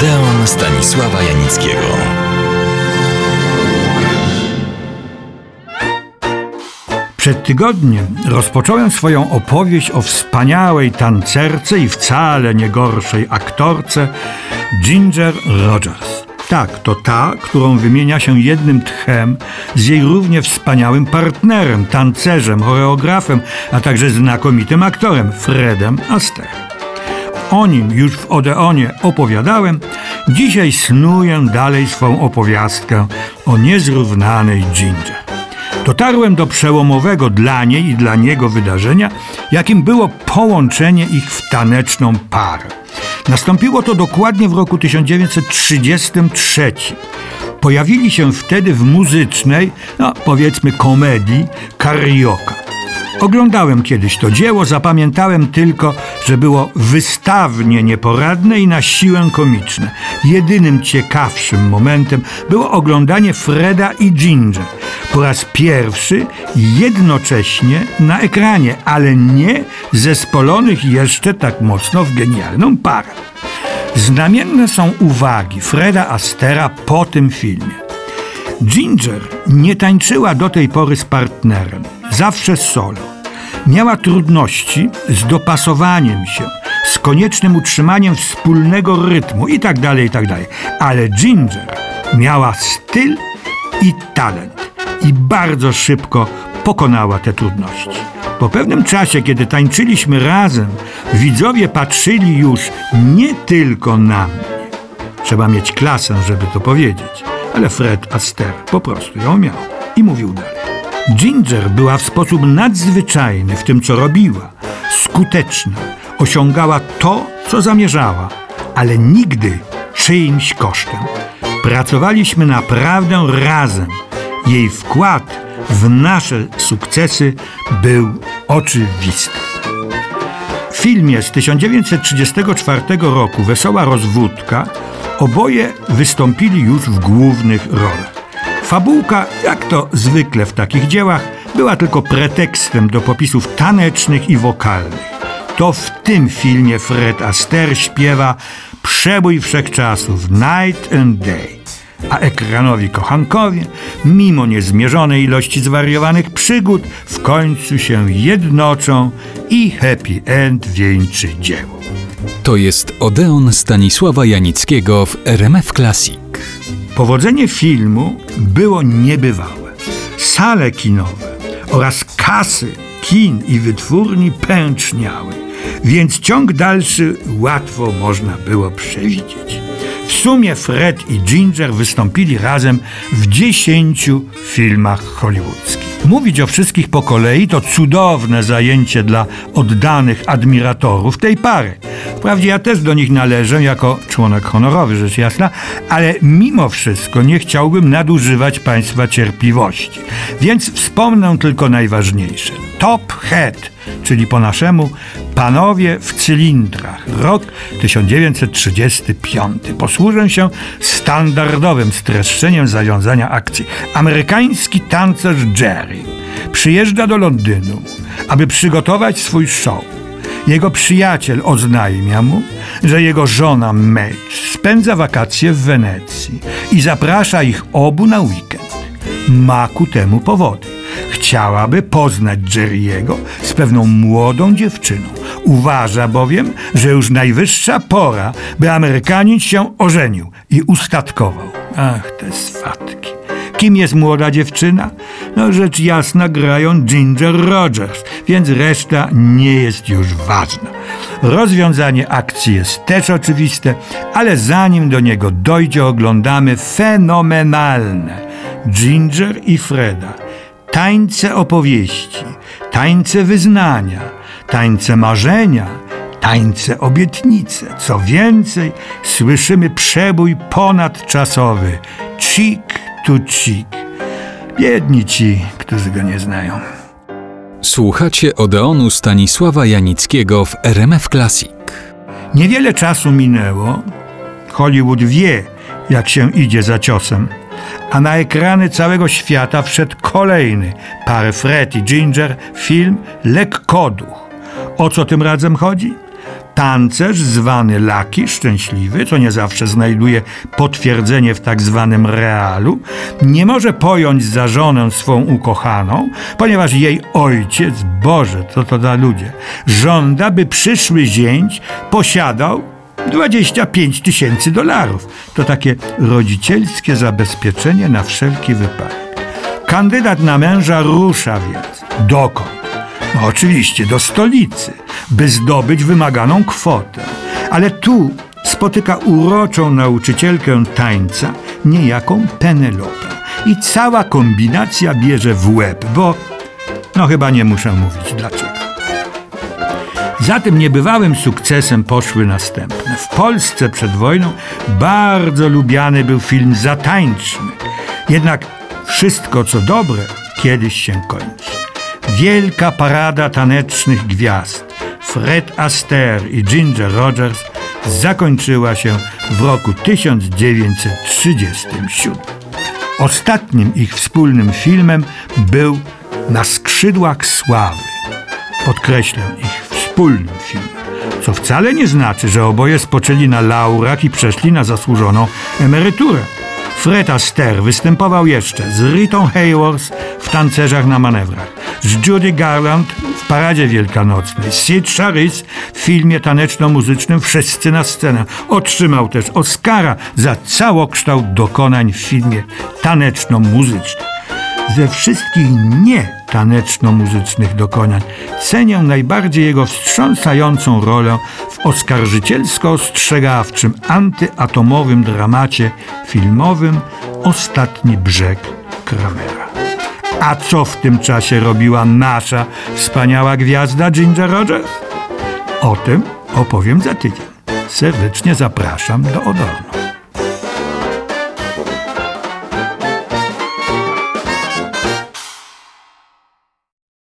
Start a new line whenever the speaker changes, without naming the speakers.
Odeon Stanisława Janickiego.
Przed tygodniem rozpocząłem swoją opowieść o wspaniałej tancerce i wcale nie gorszej aktorce Ginger Rogers. Tak, to ta, którą wymienia się jednym tchem z jej równie wspaniałym partnerem, tancerzem, choreografem, a także znakomitym aktorem Fredem Astaire. O nim już w Odeonie opowiadałem, dzisiaj snuję dalej swą opowiastkę o niezrównanej Ginger. Dotarłem do przełomowego dla niej i dla niego wydarzenia, jakim było połączenie ich w taneczną parę. Nastąpiło to dokładnie w roku 1933. Pojawili się wtedy w muzycznej, no powiedzmy komedii, Karioka. Oglądałem kiedyś to dzieło, zapamiętałem tylko, że było wystawnie nieporadne i na siłę komiczne. Jedynym ciekawszym momentem było oglądanie Freda i Ginger. Po raz pierwszy jednocześnie na ekranie, ale nie zespolonych jeszcze tak mocno w genialną parę. Znamienne są uwagi Freda Astera po tym filmie. Ginger nie tańczyła do tej pory z partnerem, zawsze solo. Miała trudności z dopasowaniem się, z koniecznym utrzymaniem wspólnego rytmu itd., tak itd. Tak Ale Ginger miała styl i talent i bardzo szybko pokonała te trudności. Po pewnym czasie, kiedy tańczyliśmy razem, widzowie patrzyli już nie tylko na mnie. Trzeba mieć klasę, żeby to powiedzieć, ale Fred Astaire po prostu ją miał i mówił dalej. Ginger była w sposób nadzwyczajny w tym, co robiła, skuteczna, osiągała to, co zamierzała, ale nigdy czyimś kosztem. Pracowaliśmy naprawdę razem. Jej wkład w nasze sukcesy był oczywisty. W filmie z 1934 roku Wesoła rozwódka oboje wystąpili już w głównych rolach. Fabułka, jak to zwykle w takich dziełach, była tylko pretekstem do popisów tanecznych i wokalnych. To w tym filmie Fred Astaire śpiewa przebój wszechczasów Night and Day, a ekranowi kochankowie, mimo niezmierzonej ilości zwariowanych przygód, w końcu się jednoczą i happy end wieńczy dzieło.
To jest Odeon Stanisława Janickiego w RMF Classic.
Powodzenie filmu było niebywałe. Sale kinowe oraz kasy kin i wytwórni pęczniały, więc ciąg dalszy łatwo można było przewidzieć. W sumie Fred i Ginger wystąpili razem w dziesięciu filmach hollywoodzkich. Mówić o wszystkich po kolei to cudowne zajęcie dla oddanych admiratorów tej pary. Wprawdzie ja też do nich należę jako członek honorowy, rzecz jasna, ale mimo wszystko nie chciałbym nadużywać Państwa cierpliwości. Więc wspomnę tylko najważniejsze. Top Head, czyli po naszemu Panowie w cylindrach, rok 1935. Posłużę się standardowym streszczeniem zawiązania akcji. Amerykański tancerz Jerry przyjeżdża do Londynu, aby przygotować swój show. Jego przyjaciel oznajmia mu, że jego żona Madge spędza wakacje w Wenecji i zaprasza ich obu na weekend. Ma ku temu powody. Chciałaby poznać Jerry'ego z pewną młodą dziewczyną. Uważa bowiem, że już najwyższa pora, by Amerykanin się ożenił i ustatkował. Ach, te swatki. Kim jest młoda dziewczyna? No rzecz jasna grają Ginger Rogers, więc reszta nie jest już ważna. Rozwiązanie akcji jest też oczywiste, ale zanim do niego dojdzie, oglądamy fenomenalne Ginger i Freda. Tańce opowieści, tańce wyznania, tańce marzenia, tańce obietnice. Co więcej, słyszymy przebój ponadczasowy cheek cheek. Biedni ci, którzy go nie znają.
Słuchacie Odeonu Stanisława Janickiego w RMF Classic.
Niewiele czasu minęło. Hollywood wie, jak się idzie za ciosem. A na ekrany całego świata wszedł kolejny par Fred i Ginger film Lekkoduch. O co tym razem chodzi? Tancerz zwany Laki, szczęśliwy, co nie zawsze znajduje potwierdzenie w tak zwanym realu, nie może pojąć za żonę swą ukochaną, ponieważ jej ojciec, Boże, co to za ludzie, żąda, by przyszły zięć posiadał 25 tysięcy dolarów. To takie rodzicielskie zabezpieczenie na wszelki wypadek. Kandydat na męża rusza więc. Dokąd? No oczywiście do stolicy, by zdobyć wymaganą kwotę. Ale tu spotyka uroczą nauczycielkę tańca, niejaką Penelopę. I cała kombinacja bierze w łeb, bo no chyba nie muszę mówić dlaczego. Za tym niebywałym sukcesem poszły następne. W Polsce przed wojną bardzo lubiany był film Zatańczmy. Jednak wszystko co dobre kiedyś się kończy. Wielka parada tanecznych gwiazd Fred Astaire i Ginger Rogers zakończyła się w roku 1937. Ostatnim ich wspólnym filmem był Na skrzydłach sławy. Podkreślę ich wspólnym filmem, co wcale nie znaczy, że oboje spoczęli na laurach i przeszli na zasłużoną emeryturę. Fred Astaire występował jeszcze z Ritą Hayworth w Tancerzach na manewrach, z Judy Garland w Paradzie Wielkanocnej, Sid Charisse w filmie taneczno-muzycznym Wszyscy na scenę. Otrzymał też Oscara za całokształt dokonań w filmie taneczno-muzycznym. Ze wszystkich nie taneczno-muzycznych dokonań cenię najbardziej jego wstrząsającą rolę oskarżycielsko-ostrzegawczym, antyatomowym dramacie filmowym Ostatni brzeg Kramera. A co w tym czasie robiła nasza wspaniała gwiazda Ginger Rogers? O tym opowiem za tydzień. Serdecznie zapraszam do Odorna.